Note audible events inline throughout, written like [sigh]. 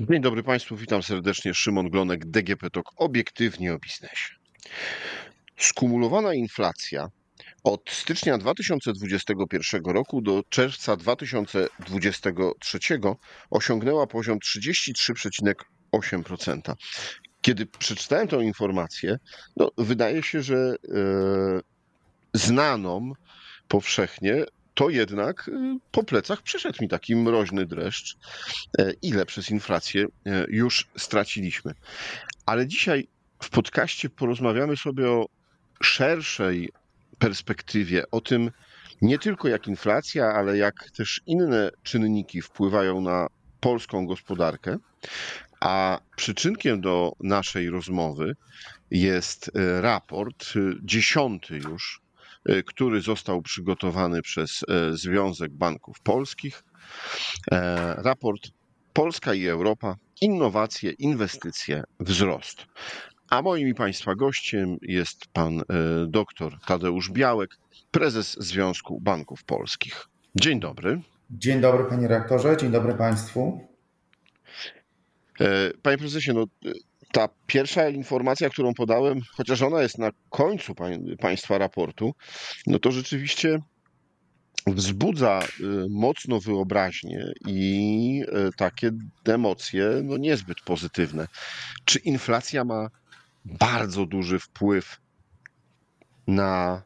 Dzień dobry Państwu, witam serdecznie. Szymon Glonek, DGP TOK, obiektywnie o biznesie. Skumulowana inflacja od stycznia 2021 roku do czerwca 2023 osiągnęła poziom 33,8%. Kiedy przeczytałem tę informację, no, wydaje się, że e, znaną powszechnie to jednak y, po plecach przeszedł mi taki mroźny dreszcz, e, ile przez inflację e, już straciliśmy. Ale dzisiaj w podcaście porozmawiamy sobie o szerszej perspektywie, o tym nie tylko jak inflacja, ale jak też inne czynniki wpływają na polską gospodarkę. A przyczynkiem do naszej rozmowy jest e, raport, dziesiąty już który został przygotowany przez e, Związek Banków Polskich. E, raport Polska i Europa innowacje, inwestycje, wzrost. A moim i Państwa gościem jest pan dr Tadeusz Białek, prezes Związku Banków Polskich. Dzień dobry. Dzień dobry panie rektorze, dzień dobry państwu. Panie prezesie, no, ta pierwsza informacja, którą podałem, chociaż ona jest na końcu Państwa raportu, no to rzeczywiście wzbudza y, mocno wyobraźnię i y, takie emocje no niezbyt pozytywne. Czy inflacja ma bardzo duży wpływ na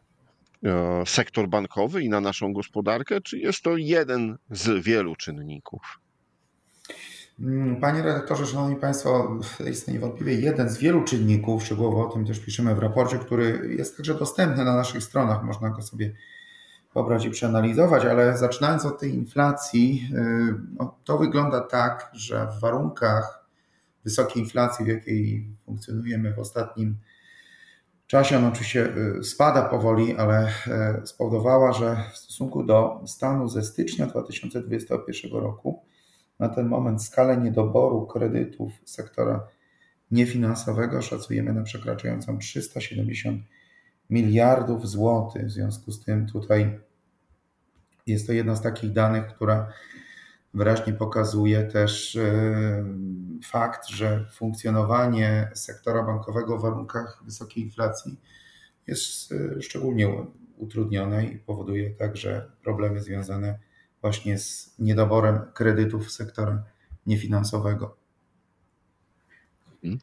e, sektor bankowy i na naszą gospodarkę, czy jest to jeden z wielu czynników? Mm, panie redaktorze, szanowni państwo, jest to niewątpliwie jeden z wielu czynników, szczegółowo o tym też piszemy w raporcie, który jest także dostępny na naszych stronach, można go sobie pobrać i przeanalizować, ale zaczynając od tej inflacji, y, no, to wygląda tak, że w warunkach wysokiej inflacji, w jakiej funkcjonujemy w ostatnim czasie, ona oczywiście y, spada powoli, ale y, spowodowała, że w stosunku do stanu ze stycznia 2021 roku, na ten moment skalę niedoboru kredytów sektora niefinansowego szacujemy na przekraczającą 370 miliardów złotych. W związku z tym tutaj jest to jedna z takich danych, która wyraźnie pokazuje też e, fakt, że funkcjonowanie sektora bankowego w warunkach wysokiej inflacji jest e, szczególnie utrudnione i powoduje także problemy związane właśnie z niedoborem kredytów sektora niefinansowego. Mhm.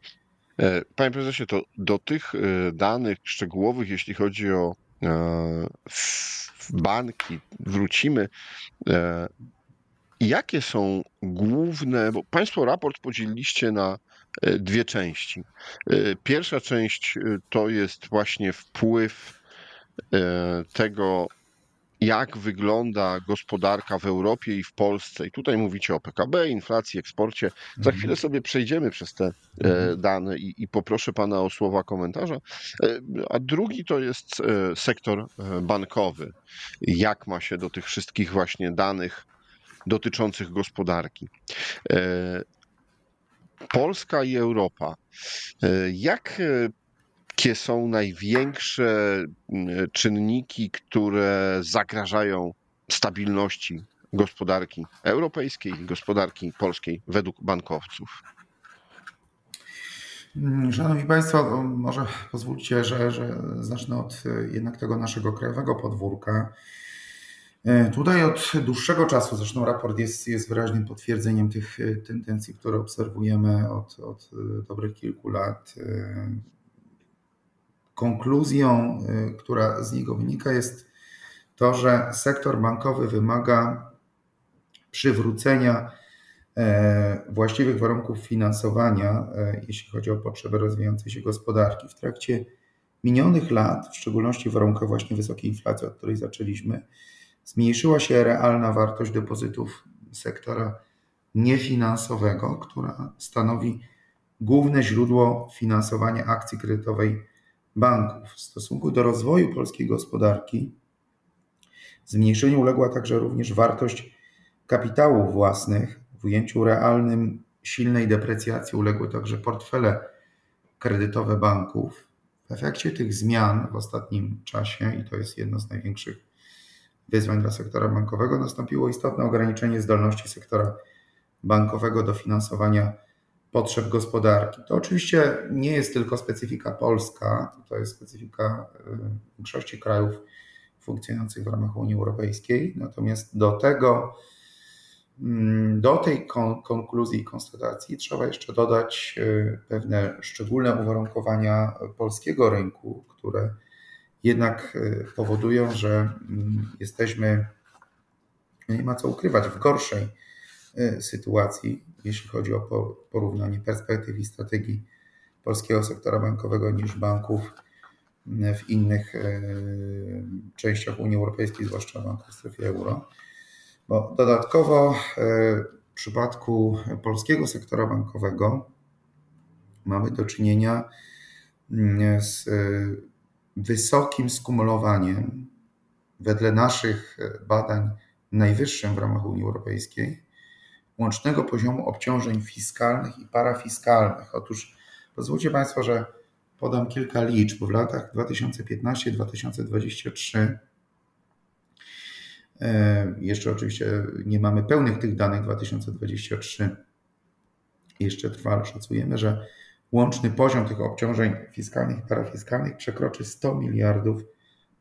E, panie prezesie, to do tych e, danych szczegółowych, jeśli chodzi o e, banki, wrócimy. Jakie są główne, bo Państwo raport podzieliliście na dwie części. Pierwsza część to jest właśnie wpływ tego jak wygląda gospodarka w Europie i w Polsce. I tutaj mówicie o PKB, inflacji, eksporcie. Za chwilę mhm. sobie przejdziemy przez te e, mhm. dane i, i poproszę Pana o słowa komentarza. E, a drugi to jest e, sektor bankowy. Jak ma się do tych wszystkich właśnie danych dotyczących gospodarki. Polska i Europa. Jak jakie są największe mm, czynniki, które zagrażają stabilności gospodarki europejskiej, gospodarki polskiej według bankowców? Mm, szanowni Państwo, może pozwólcie, że, że zacznę od e, jednak tego naszego krajowego podwórka. E, tutaj od dłuższego czasu, zresztą raport jest, jest wyraźnym potwierdzeniem tych e, tendencji, które obserwujemy od, od dobrych kilku lat konkluzją, y, która z niego wynika, jest to, że sektor bankowy wymaga przywrócenia e, właściwych warunków finansowania, e, jeśli chodzi o potrzeby rozwijającej się gospodarki. W trakcie minionych lat, w szczególności w warunkach właśnie wysokiej inflacji, od której zaczęliśmy, zmniejszyła się realna wartość depozytów sektora niefinansowego, która stanowi główne źródło finansowania akcji kredytowej banków. W stosunku do rozwoju polskiej gospodarki zmniejszeniu uległa także również wartość kapitałów własnych. W ujęciu realnym silnej deprecjacji uległy także portfele kredytowe banków. W efekcie tych zmian w ostatnim czasie, i to jest jedno z największych wyzwań dla sektora bankowego, nastąpiło istotne ograniczenie zdolności sektora bankowego dofinansowania potrzeb gospodarki. To oczywiście nie jest tylko specyfika polska, to jest specyfika większości krajów funkcjonujących w ramach Unii Europejskiej. Natomiast do tego, mm, do tej konkluzji i konstatacji trzeba jeszcze dodać e, pewne szczególne uwarunkowania polskiego rynku, które jednak e, powodują, że mm, jesteśmy, nie ma co ukrywać, w gorszej sytuacji, jeśli chodzi o porównanie perspektyw i strategii polskiego sektora bankowego niż banków w innych e, częściach Unii Europejskiej, zwłaszcza banków w strefie euro. Bo dodatkowo e, w przypadku polskiego sektora bankowego mamy do czynienia z e, wysokim skumulowaniem, wedle naszych badań najwyższym w ramach Unii Europejskiej, łącznego poziomu obciążeń fiskalnych i parafiskalnych. Otóż pozwólcie Państwo, że Podam kilka liczb. W latach 2015-2023 e, jeszcze oczywiście nie mamy pełnych tych danych 2023. Jeszcze trwa, ale szacujemy, że łączny poziom tych obciążeń fiskalnych i parafiskalnych przekroczy 100 miliardów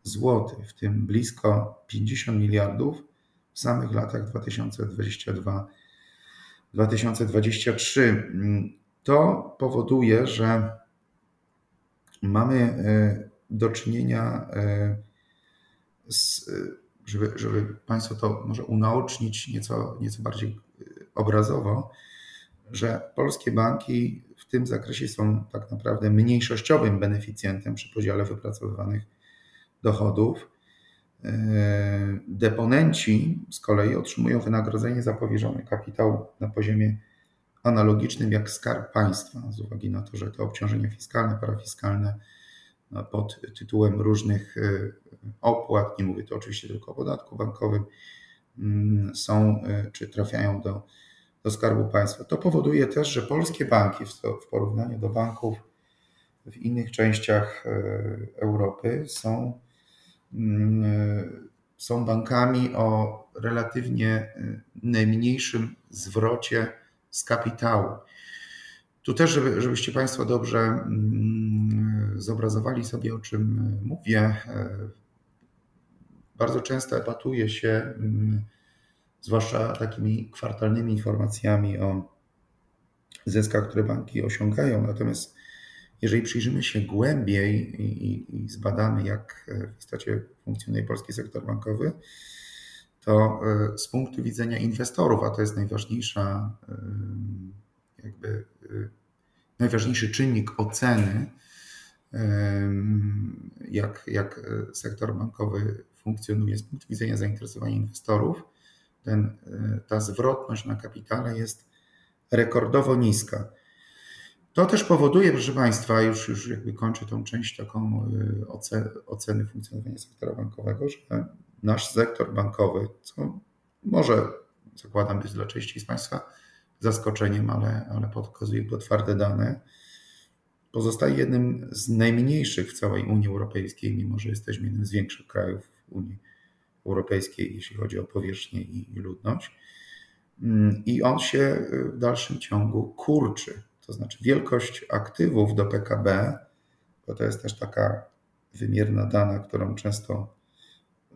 złotych, w tym blisko 50 miliardów w samych latach 2022-2023. To powoduje, że mamy e, do czynienia e, z, żeby, żeby Państwo to może unaocznić nieco, nieco bardziej obrazowo, że polskie banki w tym zakresie są tak naprawdę mniejszościowym beneficjentem przy podziale wypracowywanych dochodów. E, deponenci z kolei otrzymują wynagrodzenie za powierzony kapitał na poziomie analogicznym jak skarb państwa, z uwagi na to, że te obciążenia fiskalne, parafiskalne no, pod tytułem różnych e, opłat, nie mówię tu oczywiście tylko o podatku bankowym, mm, są e, czy trafiają do, do Skarbu Państwa. To powoduje też, że polskie banki w porównaniu do banków w innych częściach Europy są, są bankami o relatywnie najmniejszym zwrocie z kapitału. Tu też, żeby, żebyście Państwo dobrze mm, zobrazowali sobie, o czym mówię, e, bardzo często epatuje się, mm, zwłaszcza takimi kwartalnymi informacjami o zyskach, które banki osiągają. Natomiast jeżeli przyjrzymy się głębiej i, i zbadamy, jak w istocie funkcjonuje polski sektor bankowy, to e, z punktu widzenia inwestorów, a to jest najważniejsza, e, jakby e, najważniejszy czynnik oceny, jak, jak sektor bankowy funkcjonuje z punktu widzenia zainteresowania inwestorów, ten, ta zwrotność na kapitale jest rekordowo niska. To też powoduje, proszę Państwa, już, już jakby kończę tą część taką oceny funkcjonowania sektora bankowego, że nasz sektor bankowy, co może zakładam być dla części z Państwa zaskoczeniem, ale, ale pokazuje to twarde dane, pozostaje jednym z najmniejszych w całej Unii Europejskiej, mimo że jesteśmy jednym z większych krajów Unii Europejskiej, jeśli chodzi o powierzchnię i, ludność. Mm, I on się w dalszym ciągu kurczy. To znaczy wielkość aktywów do PKB, bo to jest też taka wymierna dana, którą często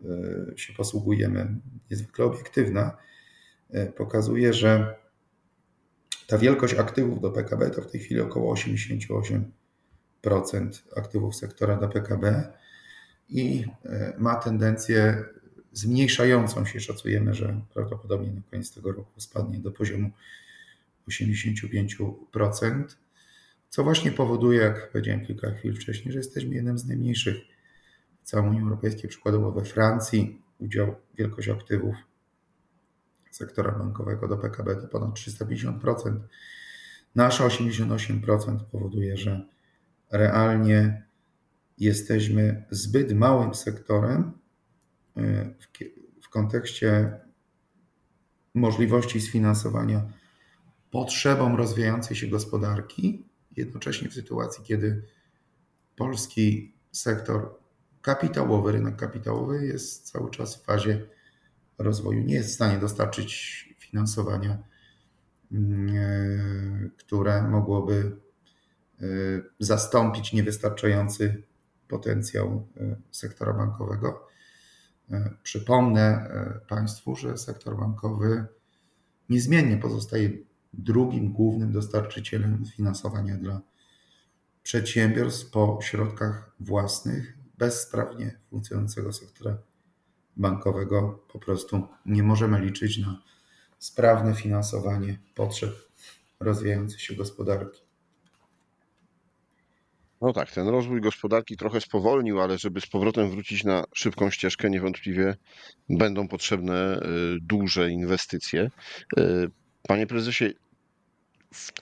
E, się posługujemy, niezwykle obiektywna, e, pokazuje, że ta wielkość aktywów do PKB to w tej chwili około 88% aktywów sektora do PKB i e, ma tendencję zmniejszającą się. Szacujemy, że prawdopodobnie na koniec tego roku spadnie do poziomu 85%, co właśnie powoduje, jak powiedziałem kilka chwil wcześniej, że jesteśmy jednym z najmniejszych całej Unii Europejskiej, przykładowo we Francji, udział, wielkość aktywów sektora bankowego do PKB to ponad 350%. Nasze 88% powoduje, że realnie jesteśmy zbyt małym sektorem y, w, w kontekście możliwości sfinansowania potrzebom rozwijającej się gospodarki, jednocześnie w sytuacji, kiedy polski sektor kapitałowy, rynek kapitałowy jest cały czas w fazie rozwoju. Nie jest w stanie dostarczyć finansowania które mogłoby zastąpić niewystarczający potencjał sektora bankowego. Przypomnę Państwu, że sektor bankowy niezmiennie pozostaje drugim głównym dostarczycielem finansowania dla przedsiębiorstw po środkach własnych bezsprawnie funkcjonującego sektora bankowego po prostu nie możemy liczyć na sprawne finansowanie potrzeb rozwijającej się gospodarki. No tak, ten rozwój gospodarki trochę spowolnił, ale żeby z powrotem wrócić na szybką ścieżkę, niewątpliwie będą potrzebne y, duże inwestycje. Panie prezesie,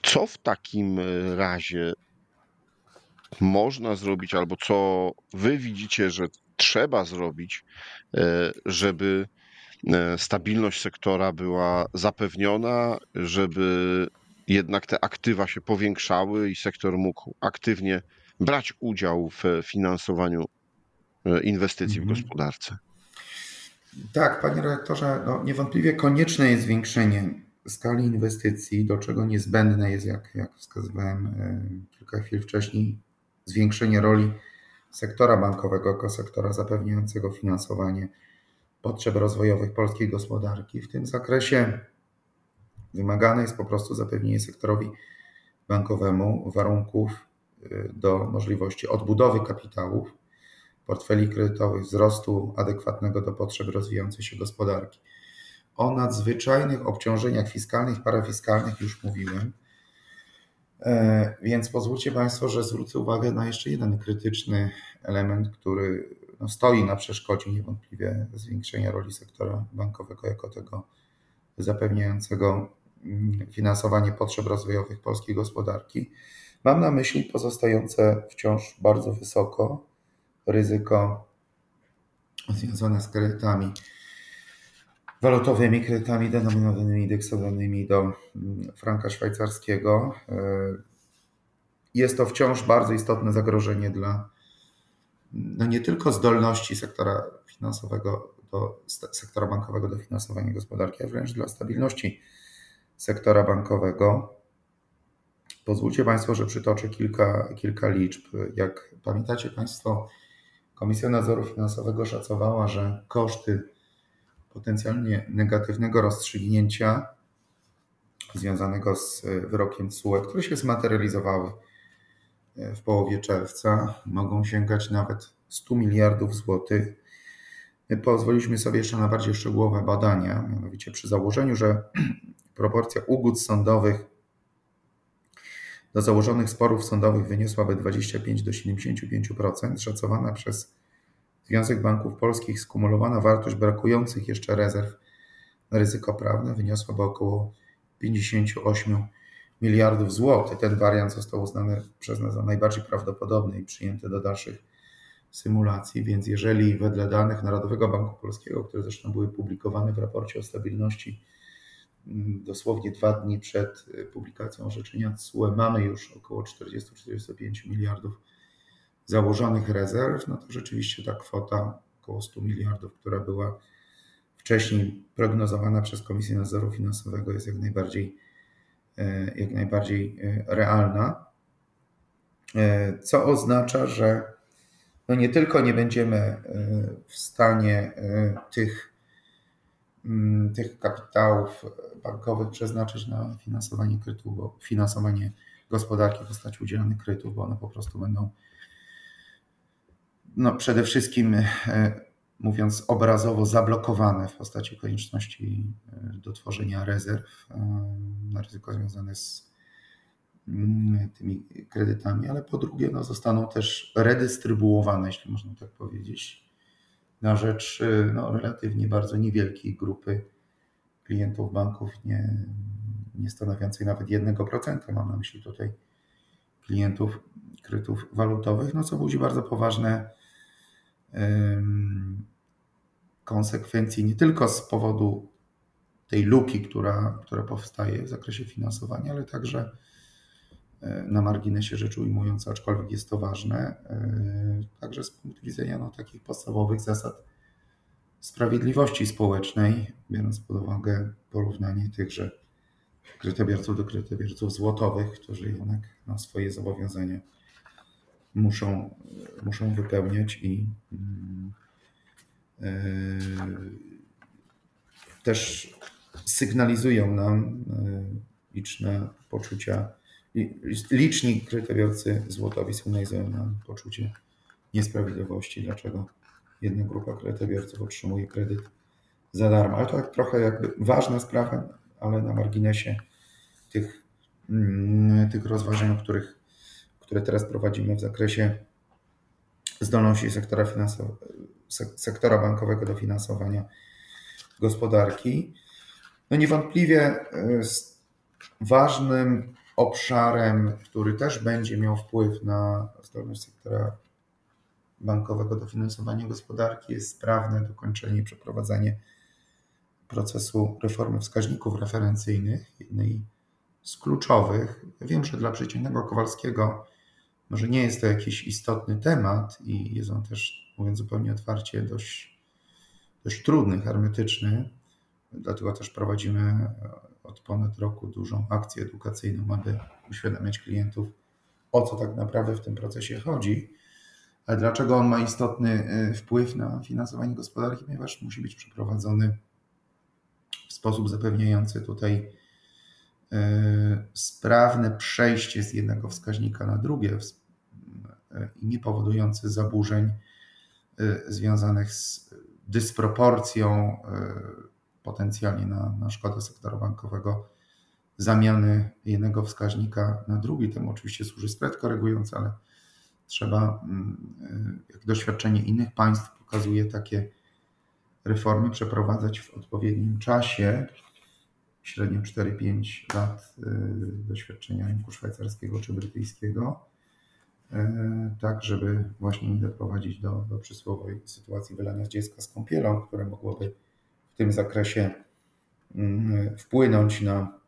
co w takim razie można zrobić, albo co wy widzicie, że trzeba zrobić, e, żeby e, stabilność sektora była zapewniona, żeby jednak te aktywa się powiększały i sektor mógł aktywnie brać udział w finansowaniu e, inwestycji mhm. w gospodarce. Tak, panie redaktorze, no niewątpliwie konieczne jest zwiększenie skali inwestycji, do czego niezbędne jest, jak, jak wskazywałem kilka chwil wcześniej, zwiększenie roli sektora bankowego jako sektora zapewniającego finansowanie potrzeb rozwojowych polskiej gospodarki. W tym zakresie wymagane jest po prostu zapewnienie sektorowi bankowemu warunków y, do możliwości odbudowy kapitałów, portfeli kredytowych, wzrostu adekwatnego do potrzeb rozwijającej się gospodarki. O nadzwyczajnych obciążeniach fiskalnych parafiskalnych już mówiłem. E, więc pozwólcie Państwo, że zwrócę uwagę na jeszcze jeden krytyczny element, który no, stoi na przeszkodzie niewątpliwie zwiększenia roli sektora bankowego jako tego zapewniającego mm, finansowanie potrzeb rozwojowych polskiej gospodarki. Mam na myśli pozostające wciąż bardzo wysoko ryzyko związane z kredytami walutowymi kredytami denominowanymi, indeksowanymi do mm, franka szwajcarskiego. E, jest to wciąż bardzo istotne zagrożenie dla no nie tylko zdolności sektora finansowego, do, sektora bankowego do finansowania gospodarki, a wręcz dla stabilności sektora bankowego. Pozwólcie Państwo, że przytoczę kilka, kilka liczb. Jak pamiętacie Państwo, Komisja Nadzoru Finansowego szacowała, że koszty potencjalnie negatywnego rozstrzygnięcia związanego z e, wyrokiem CUE, które się zmaterializowały e, w połowie czerwca, mogą sięgać nawet 100 miliardów złotych. Pozwoliliśmy sobie jeszcze na bardziej szczegółowe badania, mianowicie przy założeniu, że [clears throat] proporcja ugód sądowych do założonych sporów sądowych wyniosłaby 25 do 75%, szacowana przez Związek Banków Polskich skumulowana wartość brakujących jeszcze rezerw na ryzyko prawne wyniosłaby około 58 miliardów złotych. Ten wariant został uznany przez nas za najbardziej prawdopodobny i przyjęty do dalszych symulacji, więc jeżeli wedle danych Narodowego Banku Polskiego, które zresztą były publikowane w raporcie o stabilności mm, dosłownie dwa dni przed publikacją orzeczenia CUE, mamy już około 40-45 miliardów założonych rezerw, no to rzeczywiście ta kwota około 100 miliardów, która była wcześniej prognozowana przez Komisję Nadzoru Finansowego jest jak najbardziej, e, jak najbardziej e, realna. E, co oznacza, że no nie tylko nie będziemy w stanie tych, mm, tych kapitałów bankowych przeznaczyć na finansowanie kredytów, bo finansowanie gospodarki w postaci udzielanych kredytów, bo one po prostu będą no przede wszystkim e, mówiąc obrazowo zablokowane w postaci konieczności e, do tworzenia rezerw e, na ryzyko związane z mm, tymi kredytami, ale po drugie no, zostaną też redystrybuowane, jeśli można tak powiedzieć, na rzecz no, relatywnie bardzo niewielkiej grupy klientów banków, nie, nie stanowiącej nawet 1%. Mam na myśli tutaj klientów kredytów walutowych, no co budzi bardzo poważne konsekwencji nie tylko z powodu tej luki, która, która powstaje w zakresie finansowania, ale także e, na marginesie rzecz ujmując, aczkolwiek jest to ważne, e, także z punktu widzenia no, takich podstawowych zasad sprawiedliwości społecznej, biorąc pod uwagę porównanie tychże kredytobiorców do kredytobiorców złotowych, którzy jednak no, swoje zobowiązania muszą, muszą wypełniać i yy, też sygnalizują nam yy, liczne poczucia, liczni kredytobiorcy złotowi sygnalizują nam poczucie niesprawiedliwości, dlaczego jedna grupa kredytobiorców otrzymuje kredyt za darmo. Ale to tak trochę jakby ważna sprawa, ale na marginesie tych, mm, tych rozważań, których, które teraz prowadzimy w zakresie zdolności sektora, sektora bankowego do finansowania gospodarki. No niewątpliwie y, ważnym obszarem, który też będzie miał wpływ na zdolność sektora bankowego do finansowania gospodarki jest sprawne dokończenie i przeprowadzenie procesu reformy wskaźników referencyjnych, jednej z kluczowych. Wiem, że dla przeciętnego Kowalskiego może nie jest to jakiś istotny temat i jest on też, mówiąc zupełnie otwarcie, dość, dość trudny, hermetyczny. Dlatego też prowadzimy od ponad roku dużą akcję edukacyjną, aby uświadamiać klientów, o co tak naprawdę w tym procesie chodzi. Ale dlaczego on ma istotny y, wpływ na finansowanie gospodarki? Ponieważ musi być przeprowadzony w sposób zapewniający tutaj y, sprawne przejście z jednego wskaźnika na drugie i nie powodujący zaburzeń związanych z dysproporcją potencjalnie na, na szkodę sektora bankowego zamiany jednego wskaźnika na drugi. Temu oczywiście służy spread korygujący, ale trzeba, mm, jak doświadczenie innych państw pokazuje, takie reformy przeprowadzać w odpowiednim czasie, średnio 4-5 lat doświadczenia rynku szwajcarskiego czy brytyjskiego, tak żeby właśnie nie doprowadzić do, do przysłowej sytuacji wylania dziecka z kąpielą, które mogłoby w tym zakresie mm, wpłynąć na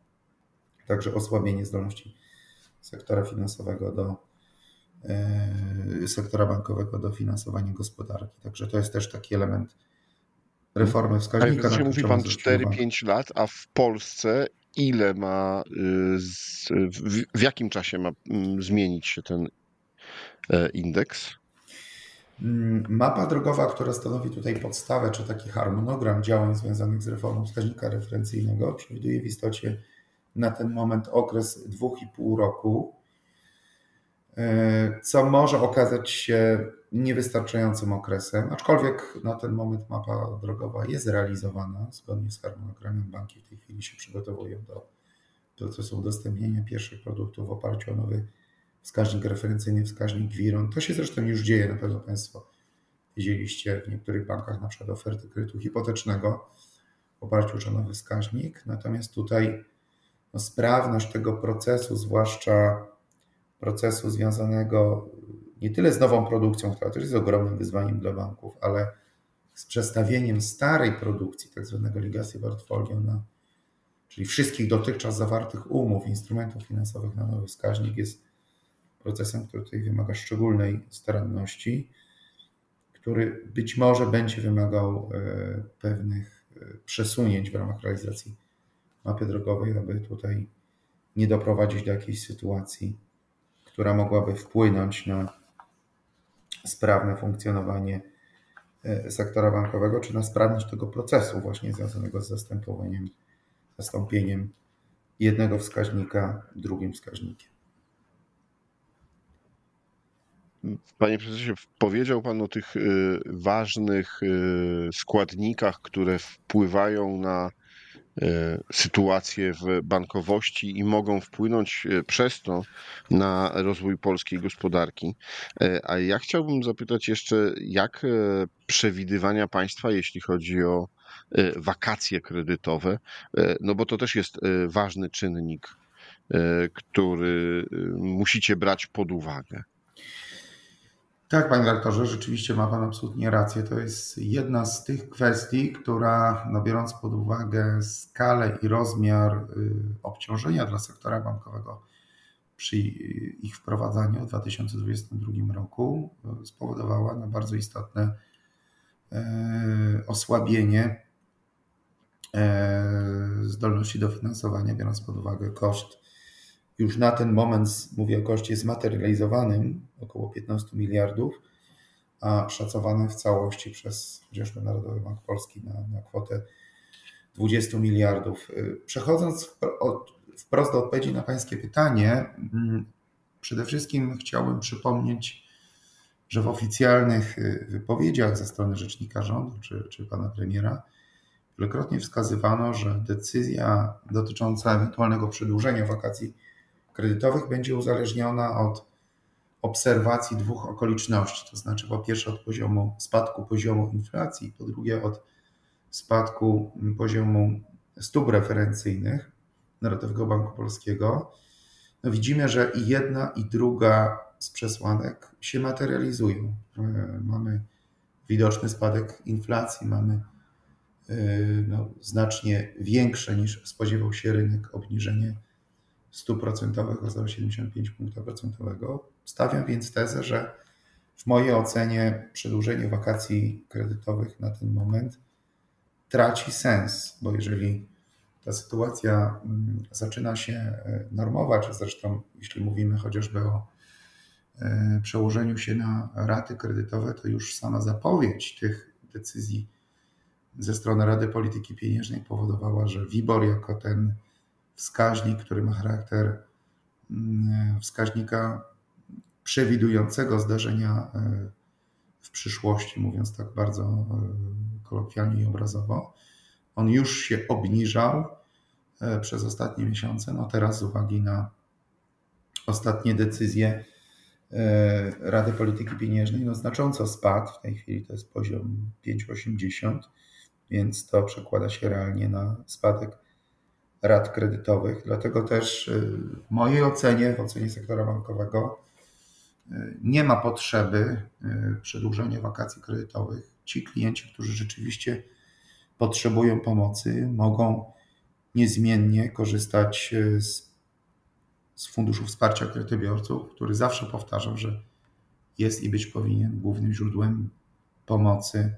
także osłabienie zdolności sektora finansowego do E, sektora bankowego do finansowania gospodarki. Także to jest też taki element reformy wskaźnika. Ale mówi Pan 4-5 lat, a w Polsce ile ma, y, w jakim czasie ma mm, zmienić się ten e, indeks? Mm, mapa drogowa, która stanowi tutaj podstawę, czy taki harmonogram działań związanych z reformą wskaźnika referencyjnego, przewiduje w istocie na ten moment okres 2,5 roku E, co może okazać się niewystarczającym okresem, aczkolwiek na ten moment mapa drogowa jest realizowana zgodnie z harmonogramem. Banki w tej chwili się przygotowują do procesu udostępnienia pierwszych produktów w oparciu o nowy wskaźnik referencyjny, wskaźnik WIRON. To się zresztą już dzieje, na pewno Państwo widzieliście w niektórych bankach na przykład oferty kredytu hipotecznego w oparciu o nowy wskaźnik. Natomiast tutaj no, sprawność tego procesu, zwłaszcza procesu związanego nie tyle z nową produkcją, która też jest ogromnym wyzwaniem dla banków, ale z przestawieniem starej produkcji, tak zwanego legacy portfolio, na, czyli wszystkich dotychczas zawartych umów, instrumentów finansowych na nowy wskaźnik, jest procesem, który tutaj wymaga szczególnej staranności, który być może będzie wymagał e, pewnych e, przesunięć w ramach realizacji mapy drogowej, aby tutaj nie doprowadzić do jakiejś sytuacji, która mogłaby wpłynąć na sprawne funkcjonowanie e, sektora bankowego, czy na sprawność tego procesu właśnie związanego z zastępowaniem, zastąpieniem jednego wskaźnika drugim wskaźnikiem. Panie prezesie, powiedział Pan o tych e, ważnych e, składnikach, które wpływają na E, sytuacje w bankowości i mogą wpłynąć e, przez to na rozwój polskiej gospodarki. E, a ja chciałbym zapytać jeszcze, jak przewidywania państwa, jeśli chodzi o wakacje kredytowe, no bo to też jest ważny czynnik, który musicie brać pod uwagę. Tak, panie rektorze, rzeczywiście ma pan absolutnie rację. To jest jedna z tych kwestii, która, no biorąc pod uwagę skalę i rozmiar y, obciążenia dla sektora bankowego przy ich wprowadzaniu w 2022 roku, y, spowodowała na bardzo istotne y, osłabienie zdolności dofinansowania, biorąc pod uwagę koszt już na ten moment, mówię o koszcie zmaterializowanym, około 15 miliardów, a szacowanym w całości przez chociażby Narodowy Bank Polski na, na kwotę 20 miliardów. Przechodząc wprost do odpowiedzi na Pańskie pytanie, mm, przede wszystkim chciałbym przypomnieć, że w oficjalnych wypowiedziach ze strony rzecznika rządu czy, czy pana premiera wielokrotnie wskazywano, że decyzja dotycząca ewentualnego przedłużenia wakacji kredytowych będzie uzależniona od obserwacji dwóch okoliczności, to znaczy po pierwsze od poziomu spadku poziomu inflacji, po drugie od spadku poziomu stóp referencyjnych Narodowego Banku Polskiego. No widzimy, że i jedna, i druga z przesłanek się materializują. E, mamy widoczny spadek inflacji, mamy e, no, znacznie większe niż spodziewał się rynek obniżenie stóp procentowych o 0,75 punktu procentowego. Stawiam więc tezę, że w mojej ocenie przedłużenie wakacji kredytowych na ten moment traci sens, bo jeżeli ta sytuacja mm, zaczyna się e, normować, zresztą jeśli mówimy chociażby o e, przełożeniu się na raty kredytowe, to już sama zapowiedź tych decyzji ze strony Rady Polityki Pieniężnej powodowała, że WIBOR jako ten wskaźnik, który ma charakter mm, wskaźnika przewidującego zdarzenia e, w przyszłości, mówiąc tak bardzo e, kolokwialnie i obrazowo. On już się obniżał e, przez ostatnie miesiące. No teraz z uwagi na ostatnie decyzje Rady Polityki Pieniężnej, no znacząco spadł. W tej chwili to jest poziom 5,80, więc to przekłada się realnie na spadek rat kredytowych. Dlatego też y, w mojej ocenie, w ocenie sektora bankowego, y, nie ma potrzeby y, przedłużenia wakacji kredytowych. Ci klienci, którzy rzeczywiście potrzebują pomocy, mogą niezmiennie korzystać z, z Funduszu Wsparcia Kredytobiorców, który zawsze powtarzał, że jest i być powinien głównym źródłem pomocy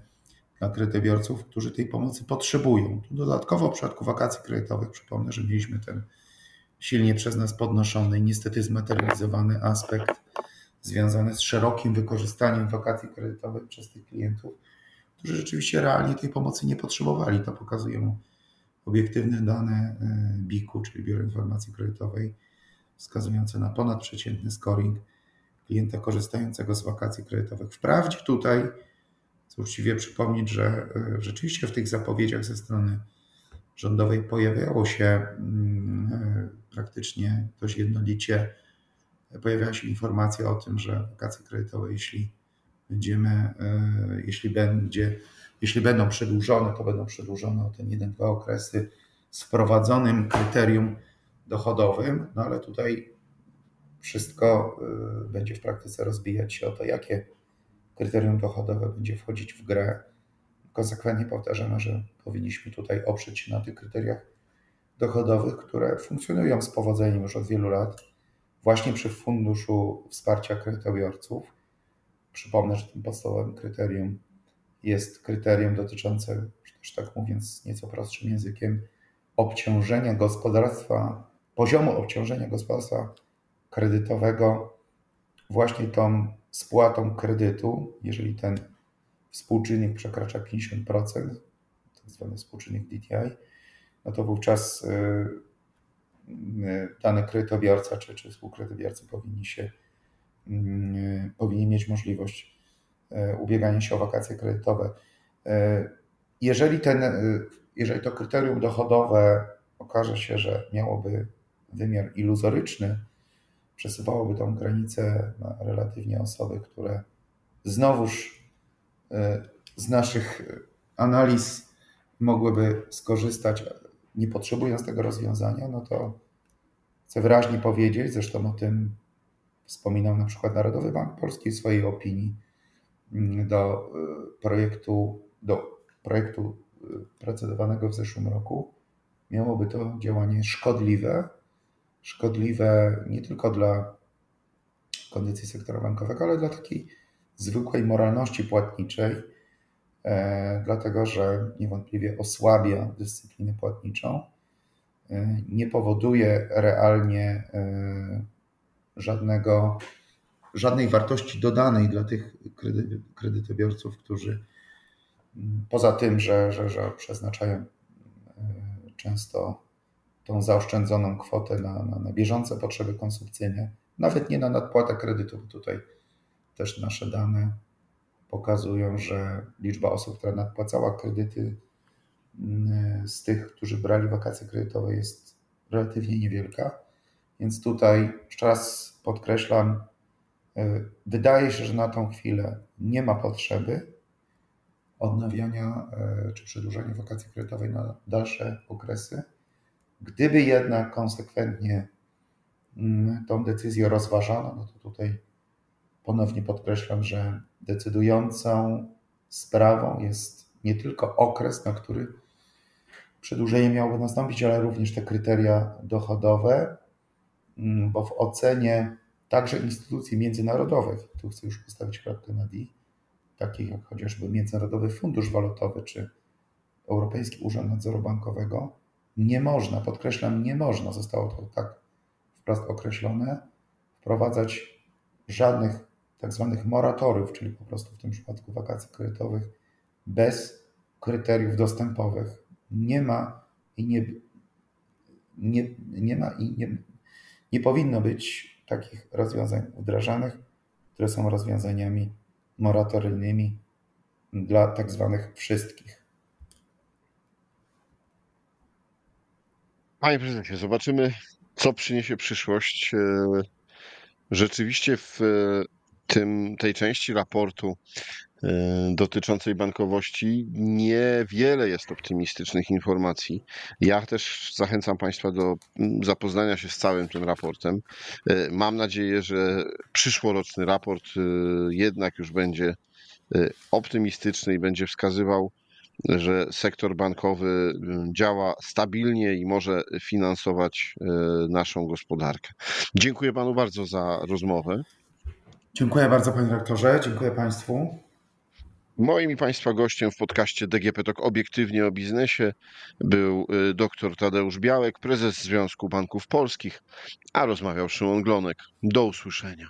dla kredytobiorców, którzy tej pomocy potrzebują. Dodatkowo w przypadku wakacji kredytowych przypomnę, że mieliśmy ten silnie przez nas podnoszony i niestety zmaterializowany aspekt związany z szerokim wykorzystaniem wakacji kredytowych przez tych klientów, którzy rzeczywiście realnie tej pomocy nie potrzebowali. To pokazują obiektywne dane e, BIK-u, czyli Biuro Informacji Kredytowej, wskazujące na ponadprzeciętny scoring klienta korzystającego z wakacji kredytowych. Wprawdzie tutaj Uczciwie przypomnieć, że e, rzeczywiście w tych zapowiedziach ze strony rządowej pojawiało się mm, e, praktycznie dość jednolicie, pojawiała się informacja o tym, że wakacje kredytowe, jeśli będziemy, e, jeśli będzie, jeśli będą przedłużone, to będą przedłużone o ten jeden, dwa okresy z wprowadzonym kryterium dochodowym, no ale tutaj wszystko będzie w praktyce rozbijać się o to, jakie kryterium dochodowe będzie wchodzić w grę. Konsekwentnie powtarzamy, że powinniśmy tutaj oprzeć się na tych kryteriach dochodowych, które funkcjonują z powodzeniem już od wielu lat, właśnie przy Funduszu Wsparcia Kredytobiorców. Przypomnę, że tym podstawowym kryterium jest kryterium dotyczące, też tak mówiąc nieco prostszym językiem, obciążenia gospodarstwa, poziomu obciążenia gospodarstwa kredytowego właśnie tą spłatą kredytu, jeżeli ten współczynnik przekracza 50%, tak zwany współczynnik DTI, no to wówczas y, y, dany kredytobiorca czy, czy współkredytobiorcy powinni się y, powinni mieć możliwość ubiegania się o wakacje kredytowe. Jeżeli, ten, jeżeli to kryterium dochodowe okaże się, że miałoby wymiar iluzoryczny, przesuwałoby tą granicę na relatywnie osoby, które znowuż e, z naszych analiz mogłyby skorzystać, nie potrzebując tego rozwiązania, no to chcę wyraźnie powiedzieć, zresztą o tym wspominał na przykład Narodowy Bank Polski w swojej opinii mm, do e, projektu, do projektu e, procedowanego w zeszłym roku, miałoby to działanie szkodliwe szkodliwe nie tylko dla kondycji sektora bankowego, ale dla takiej zwykłej moralności płatniczej, e, dlatego że niewątpliwie osłabia dyscyplinę płatniczą, e, nie powoduje realnie e, żadnego, żadnej wartości dodanej dla tych kredy, kredytobiorców, którzy mm, poza tym, że, że, że przeznaczają często tą zaoszczędzoną kwotę na, na, na bieżące potrzeby konsumpcyjne, nawet nie na nadpłatę kredytu, bo tutaj też nasze dane pokazują, że liczba osób, która nadpłacała kredyty mm, z tych, którzy brali wakacje kredytowe jest relatywnie niewielka. Więc tutaj jeszcze raz podkreślam, y, wydaje się, że na tą chwilę nie ma potrzeby odnawiania y, czy przedłużania wakacji kredytowej na dalsze okresy. Gdyby jednak konsekwentnie mm, tą decyzję rozważano, no to tutaj ponownie podkreślam, że decydującą sprawą jest nie tylko okres, na który przedłużenie miałoby nastąpić, ale również te kryteria dochodowe, mm, bo w ocenie także instytucji międzynarodowych, tu chcę już postawić kropkę na D, takich jak chociażby Międzynarodowy Fundusz Walutowy czy Europejski Urząd Nadzoru Bankowego, nie można, podkreślam, nie można, zostało to tak wprost określone, wprowadzać żadnych tak zwanych moratoriów, czyli po prostu w tym przypadku wakacji kredytowych, bez kryteriów dostępowych. Nie ma i nie, nie, nie ma i nie, nie powinno być takich rozwiązań wdrażanych, które są rozwiązaniami moratoryjnymi dla tak zwanych wszystkich. Panie prezydencie, zobaczymy, co przyniesie przyszłość. E, rzeczywiście w tym, tej części raportu e, dotyczącej bankowości niewiele jest optymistycznych informacji. Ja też zachęcam Państwa do zapoznania się z całym tym raportem. E, mam nadzieję, że przyszłoroczny raport e, jednak już będzie optymistyczny i będzie wskazywał, że sektor bankowy działa stabilnie i może finansować naszą gospodarkę. Dziękuję Panu bardzo za rozmowę. Dziękuję bardzo panie rektorze, dziękuję państwu. Moim i Państwa gościem w podcaście DGP Talk obiektywnie o biznesie był y, dr Tadeusz Białek, prezes Związku Banków Polskich, a rozmawiał Szymon Glonek. Do usłyszenia.